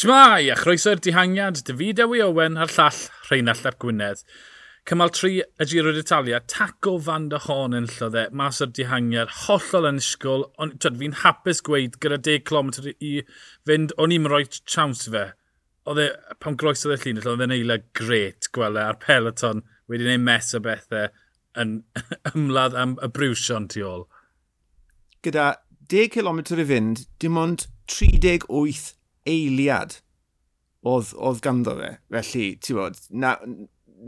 Shmai, a chroeso'r dihangiad, David Ewi Owen a'r llall Rheinald Ap Gwynedd. Cymal 3 y Giro d'Italia, taco fan dy hon yn llodde, mas o'r dihangiad, hollol yn ysgol, ond fi'n hapus gweud gyda 10 km i fynd, o'n i'n rhoi chawns fe. Oedd e, pan groes oedd e llun, oedd e'n eila gret gweld e, a'r peloton wedi gwneud mes o bethau yn ymladd am y brwsion tu ôl. Gyda 10 km i fynd, dim ond 38 eiliad oedd, oedd ganddo fe. Felly, ti'n bod, naw,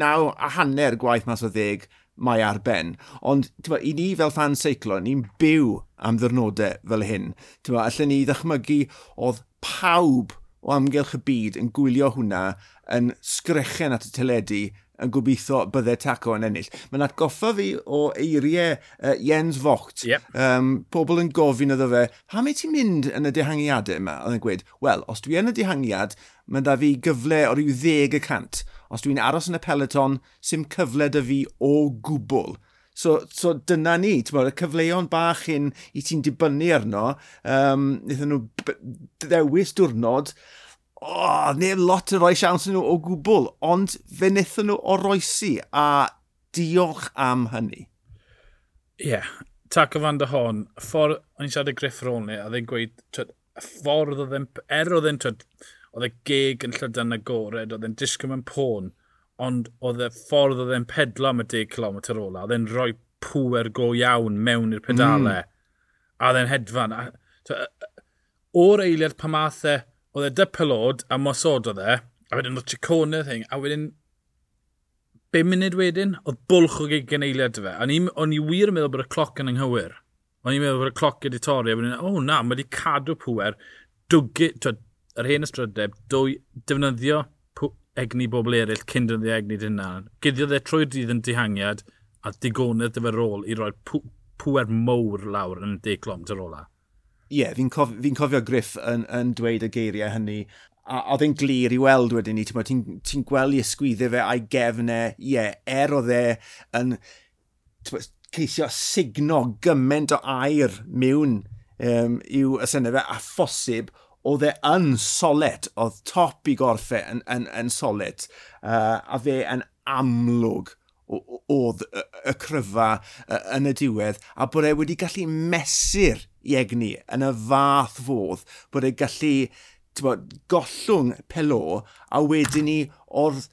naw a hanner gwaith mas o ddeg mae ar ben. Ond, ti'n bod, i ni fel fan seiclo, ni'n byw am ddyrnodau fel hyn. Ti'n bod, allan ni ddechmygu oedd pawb o amgylch y byd yn gwylio hwnna yn sgrechen at y teledu yn gobeithio byddai taco yn ennill. Mae'n atgoffa fi o eiriau uh, Jens Vogt. Yep. Um, pobl yn gofyn iddo fe, ham mae ti'n mynd yn y dehangiadau yma? Oedd yn gweud, wel, os dwi yn y dehangiad, mae'n da fi gyfle o ryw 10%. Os dwi'n aros yn y peleton, sy'n cyfle dy fi o gwbl. So, so dyna ni, ti'n bod, y cyfleon bach hyn i ti'n dibynnu arno, um, nethon nhw ddewis diwrnod, oh, neu lot yn rhoi siawns nhw o gwbl, ond fe wnaethon nhw oroesi a diolch am hynny. Ie, yeah. tac o fan dy hon, ffordd, o'n i'n siarad y griff rôl ni, a ddau'n gweud, twyd, y ffordd oedd e'n, er oedd e'n, oedd e geg yn llydan agored, oedd e'n disgym yn pôn, ond oedd y ffordd oedd e'n pedlo am y 10 km ola, oedd e'n rhoi pŵer go iawn mewn i'r pedalau, mm. a oedd e'n hedfan. A, o'r eiliad pa math e, oedd e dy pelod a mosod oedd e, a wedyn oedd Chicone thing, a wedyn 5 munud wedyn, oedd bwlch o gegen eiliad dy fe. O'n i wir yn meddwl bod y cloc yn anghywir. O'n i'n meddwl bod y cloc wedi torri, a wedyn, o oh, na, mae wedi cadw pwer, dwgu, twyd, yr hen ystrydeb, dwy, defnyddio egni bobl eraill cyn dyddio egni dyn hynna. Guddio e trwy'r dydd yn dihangiad, a digonydd dy rôl i roi pw pwer mowr lawr yn y declom dy'r ola ie, yeah, fi'n cof, fi cofio Griff yn, yn dweud y geiriau hynny, a oedd e'n glir i weld wedyn ni, ti'n ti, gweld i ysgwyddo fe a'i gefnau, ie, yeah, er oedd e yn ceisio signo gymaint o air mewn um, i'w asennau fe, a phosib oedd e yn solet, oedd top i gorffe yn, yn, yn solet, uh, a fe yn amlwg oedd y, y cryfa yn y diwedd, a bod e wedi gallu mesur egni yn y fath fodd bod ei gallu bod, gollwng pelo a wedyn ni oedd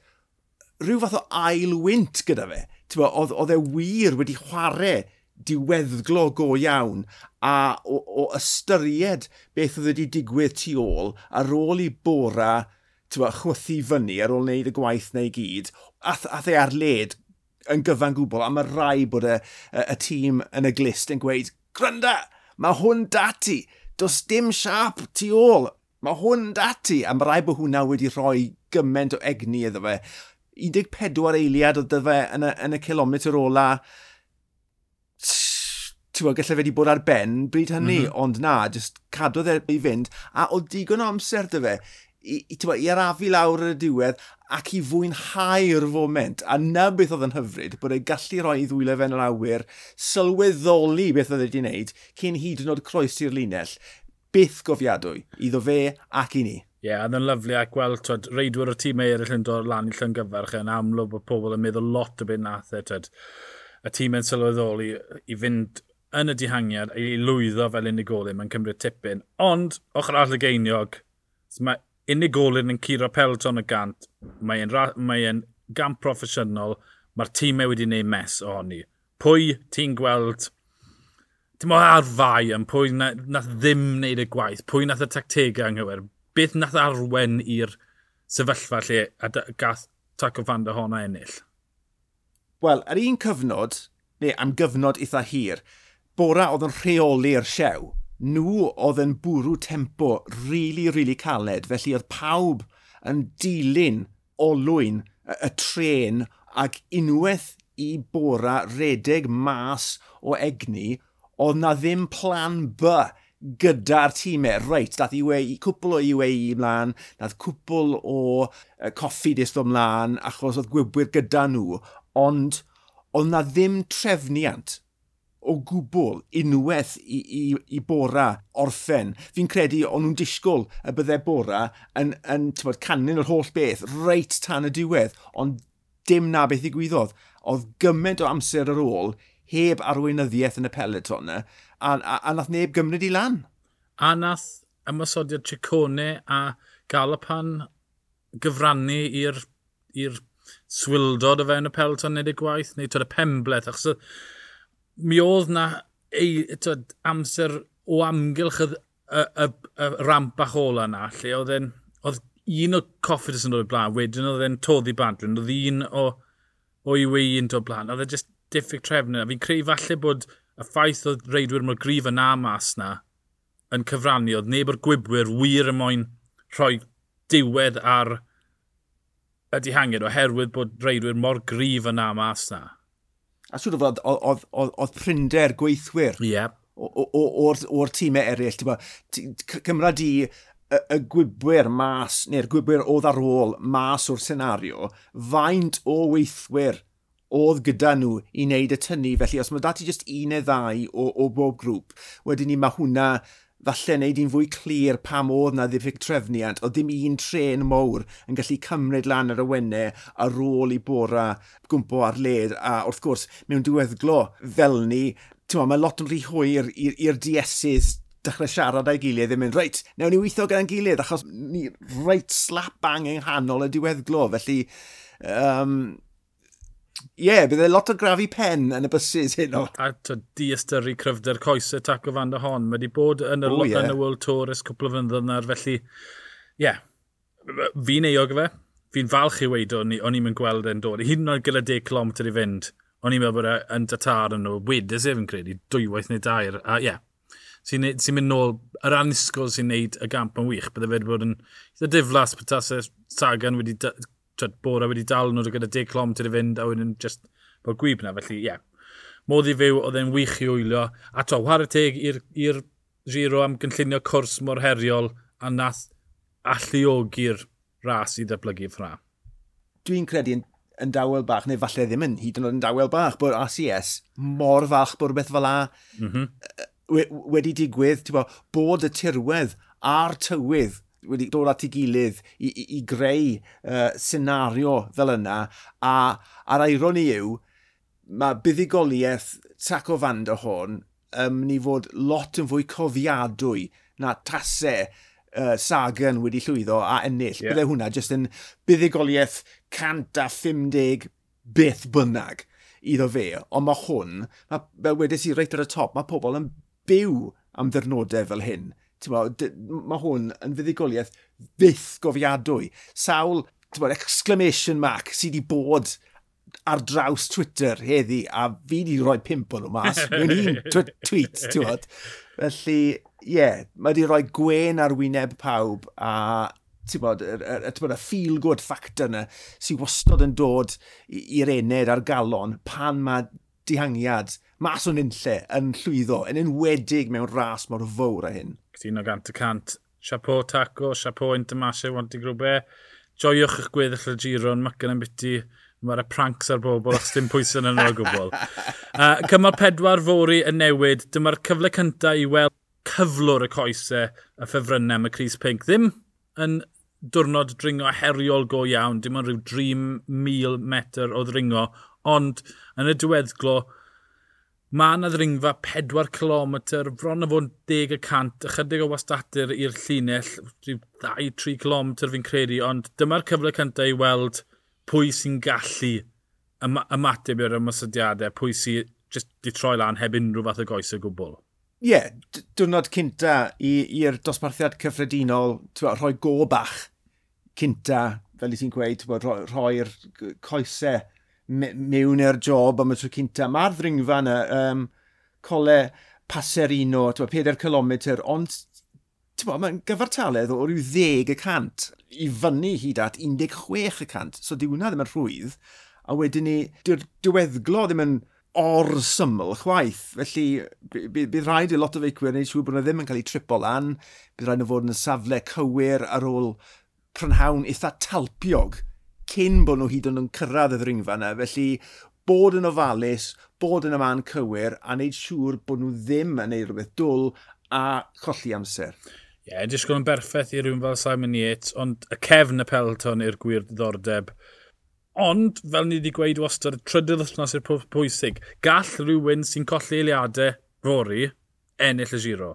rhyw fath o ail wynt gyda fe. Oedd, oedd e wir wedi chwarae diweddglo go iawn a o, o ystyried beth oedd wedi digwydd tu ôl ar ôl i bora tywa, chwythu fyny ar ôl wneud y gwaith neu gyd, ath, ath ei arled yn gyfan gwbl, a mae rai bod y, y, y tîm yn y glist yn gweud, Grynda, Mae hwn dati. Does dim siap tu ôl. Mae hwn dati. A mae rai bod hwnna wedi rhoi gymaint o egni iddo fe. 14 eiliad o dyfe yn y, yn y kilometr ola. ti'n gallai fe wedi bod ar ben bryd hynny, mm -hmm. ond na, just cadwodd e i fynd, a o digon o amser dy fe, i, i, i arafu lawr y diwedd, ac i fwynhau'r foment. A na beth oedd yn hyfryd bod ei gallu rhoi ddwylo fe'n yr awyr, sylweddoli beth oedd wedi wneud cyn hyd yn oed croesi'r linell. Byth gofiadwy, iddo fe ac i ni. Ie, yeah, yn lyflu ac gweld twyd, reidwyr o tîm e eraill yn dod lan i llyngyfarch yn amlwg bod pobl yn meddwl lot o beth nath e. Twyd, y tîm yn sylweddoli i fynd yn y dihangiad i lwyddo fel unigolyn, mae'n cymryd tipyn. Ond, ochr all y geiniog, mae unigolyn yn curo pelton y gant, mae'n mae gant proffesiynol, mae'r tîmau wedi gwneud mes ohoni. Pwy ti'n gweld, dim ond ar fai am pwy na, nath ddim wneud y gwaith, pwy nath y tactegau anghywir, beth nath arwen i'r sefyllfa lle a gath Taco Van der Hona ennill? Wel, ar un cyfnod, neu am gyfnod eitha hir, Bora oedd yn rheoli'r siew nhw oedd yn bwrw tempo rili, really, rili really caled. Felly oedd pawb yn dilyn olwyn y, y tren ac unwaith i bora redeg mas o egni, oedd na ddim plan B gyda'r tîmau. Reit, dath UAE, cwpl o UAE mlaen, dath cwpl o uh, coffi dist mlaen, achos oedd gwybwyr gyda nhw, ond oedd na ddim trefniant o gwbl unwaith i, i, i bora orffen. Fi'n credu o'n nhw'n disgwyl y byddai bora yn, yn bod, canlyn yr holl beth reit tan y diwedd, ond dim na beth i gwyddoedd. Oedd gymaint o amser ar ôl heb arweinyddiaeth yn y peleton yna, a, a, a nath neb gymryd i lan. A nath ymwysodiad Chicone a Galapan gyfrannu i'r swildod o fewn y peleton neu y gwaith, neu tyd y pembleth, achos mi oedd na ei, tyd, amser o amgylch y, y, y, y ramp bach ola na, lle oedd e'n oedd un o Coffidus yn dod blaen, wedyn oedd e'n toddi Badrin, oedd un o, o wei yn dod blaen, oedd e just diffyg trefnu. Fi'n creu falle bod y ffaith oedd reidwyr mor grif yn mas na yn cyfrannu, oedd neb o'r gwybwyr wir y moyn rhoi diwedd ar y dihangiad oherwydd bod reidwyr mor grif yna mas na a siwr o fod, oedd prinder gweithwyr yeah. o'r tîmau eraill. Cymra di y, y gwybwyr mas, neu'r gwybwyr oedd ar ôl mas o'r senario, faint o weithwyr oedd gyda nhw i wneud y tynnu. Felly, os mae dati jyst un neu ddau o, o bob grŵp, wedyn ni mae hwnna falle wneud i'n fwy clir pam oedd na ddiffyg trefniant, oedd dim un tren mowr yn gallu cymryd lan ar y awennau ar ôl i bora gwmpo ar led, a wrth gwrs, mewn diweddglo fel ni, ma, mae lot yn rhy hwyr i'r DS's dechrau siarad â'i gilydd ddim yn reit, newn ni weithio gyda'n gilydd, achos ni reit slap bang yng nghanol y diweddglo, felly... Um, Ie, yeah, bydd e lot o grafi pen yn y bysys hyn o. A to di ystyru cryfder coesau o fan dy hon. Mae wedi bod yn y, oh, yeah. yn y World Tour ys cwpl o fynddodd na'r felly... Ie, yeah. fi'n eog fe. Fi'n falch i weid o'n i'n mynd gweld e'n dod. Hyd yn oed gyda 10 km i fynd. O'n i'n meddwl bod e'n datar yn nhw. Wedys e fi'n credu, dwywaith neu dair. A ie, yeah. sy'n sy mynd nôl, yr anusgol sy'n neud y gamp yn wych. Bydde fe wedi bod yn... Eitha diflas petas Sagan wedi bore wedi dal nhw gyda 10 clom ti'n fynd a wedyn just bod gwyb na. Felly, ie. Yeah. Modd i fyw, oedd e'n wych i wylio. A to, war y teg i'r giro am gynllunio cwrs mor heriol a nath alluogi'r ras i ddatblygu ffra. Dwi'n credu yn, yn dawel bach, neu falle ddim yn hyd yn oed yn dawel bach, bod RCS mor falch bod rhywbeth fel la mm -hmm. wedi digwydd, bo, bod y tirwedd a'r tywydd wedi dod at ei gilydd i, i, i greu uh, senario fel yna. A a'r ironi yw, mae buddigoliaeth Taco Van der Horn yn mynd i fod lot yn fwy cofiadwy na tasau uh, Sagan wedi llwyddo a ennill. Yeah. Bydde hwnna jyst yn buddigoliaeth 150 beth bynnag iddo fe. Ond mae hwn, mae, fel wedes i reit ar y top, mae pobl yn byw am ddyrnodau fel hyn mae hwn yn fuddigoliaeth fydd gofiadwy. Sawl bod, exclamation mark sydd wedi bod ar draws Twitter heddi, a fi wedi rhoi pimp o'n nhw mas, mewn un tweet, ti'n bod. Felly, ie, yeah, mae wedi rhoi gwen ar wyneb pawb, a ti'n bod, y, y, y, y feel-good factor yna sy'n wastod yn dod i'r ened a'r galon pan mae dihangiad mas o'n unlle yn llwyddo, yn enwedig mewn ras mor fawr a hyn. Cytuno gant y cant. Chapeau Taco, chapeau Intermasio, wanti grwbe. Joiwch eich gweddill y giro, yn macan yn biti. Mae'r pranks ar bobl, os dim pwysau yn yno gwbl. Uh, cymal pedwar fori yn newid. Dyma'r cyfle cyntaf i weld cyflwr y coesau y ffefrynnau y Cris Pink. Ddim yn diwrnod dringo heriol go iawn, dim ond rhyw 3,000 metr o ddringo, Ond yn y diweddglo, mae yna ddringfa 4 km, bron o fod 10 y cant, ychydig o wastadur i'r llinell, 2-3 km fi'n credu, ond dyma'r cyfle cyntaf i weld pwy sy'n gallu ymateb i'r ymwysodiadau, pwy sy'n just di troi lan heb unrhyw fath o goes o gwbl. Ie, yeah, diwrnod cynta i'r dosbarthiad cyffredinol, twa, rhoi go bach cynta, fel i ti'n gweud, rhoi'r coesau mewn i'r job am y tro cynta. Mae'r ddringfa yna, um, cole Paserino, 4 km, ond mae'n gyfartaledd o ryw 10 y cant i fyny hyd at 16 y cant. So di hwnna ddim yn rhwydd. A wedyn ni, dy'r diweddglo ddim yn or syml chwaith. Felly, bydd rhaid i lot o feicwyr wneud siŵr bod nhw ddim yn cael eu tripo lan. Bydd rhaid nhw fod yn y safle cywir ar ôl prynhawn eitha talpiog cyn bod nhw hyd yn nhw'n cyrraedd y ddringfa yna. Felly, bod yn ofalus, bod yn y man cywir, a wneud siŵr bod nhw ddim yn neud rhywbeth dwl a colli amser. Ie, yeah, disgwyl yn berffaith i rhywun fel Simon Yates, ond y cefn y pelton i'r gwir ddiddordeb. Ond, fel ni wedi gweud wastad, y trydydd wythnos i'r pwysig, gall rhywun sy'n colli eiliadau fori ennill y giro,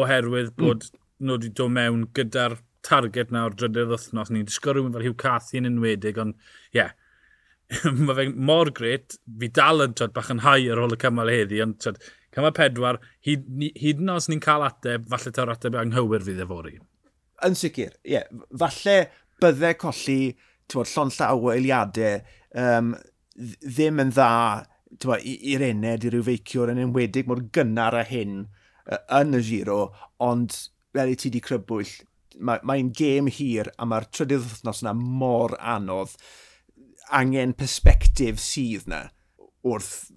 oherwydd hmm. bod mm. nhw wedi dod mewn gyda'r target na o'r drydydd wythnos. Ni'n disgwyl rhywun fel Hugh Cathy yn enwedig, ond ie, yeah, mae fe mor gret, fi dal yn tyd, bach yn hau ar ôl y cymal heddi, ond tyd, cymal pedwar, hyd, hyd yn os ni'n cael ateb, falle ta'r ateb anghywir fydd efori. Yn sicr, ie. Yeah. Falle byddai colli tywod, llon llaw o eiliadau um, ddim yn dda i'r ened, i ryw feiciwr yn enwedig mor gynnar a hyn uh, yn y giro, ond fel i ti di crybwyll, mae'n mae gêm hir a mae'r trydydd wythnos yna mor anodd angen persbectif sydd na wrth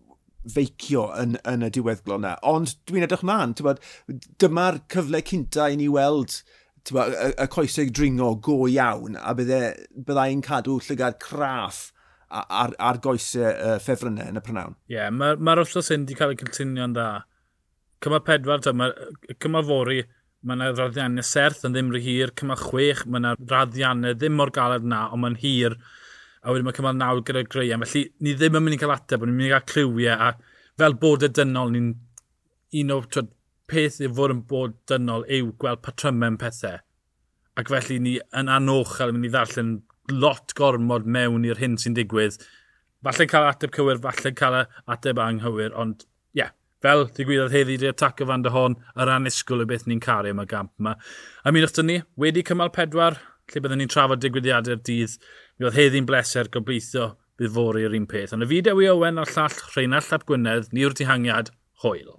feicio yn, yn y diweddglo yna. Ond dwi'n edrych mlaen, dyma'r cyfle cynta i ni weld tywa, y, y coesau dringo go iawn a bydde, byddai'n cadw llygad craff ar, ar goesau uh, ffefrynnau yn y prynawn. Ie, yeah, mae'r ma, ma wrthnos hyn wedi cael ei cynllunio'n dda. Cyma pedwar, tyma, cyma fori, Mae yna raddiannau serth yn ddim rhy hir, cymal chwech, mae yna raddiannau ddim mor galed na, ond mae'n hir. A wedyn mae cymal nawr gyda Graham. Felly ni ddim yn mynd i cael ateb, ond ni'n mynd i gael clywiau, A fel bod y dynol, ni'n un o twyd, peth i fod yn bod dynol yw gweld patrymau pethau. Ac felly ni yn anochel yn mynd i ddarllen lot gormod mewn i'r hyn sy'n digwydd. Falle cael ateb cywir, falle cael ateb anghywir, ond ie, yeah, fel digwyddodd heddi di atac o fan dy hon, yr anisgwl y beth ni'n cario yma gamp yma. A mi wrth ni, wedi cymal pedwar, lle byddwn ni'n trafod digwyddiadau'r dydd, mi oedd heddi'n bleser gobeithio bydd fori yr un peth. Ond y fideo i Owen a'r llall Rheinald Llap Gwynedd, ni'r dihangiad, hwyl.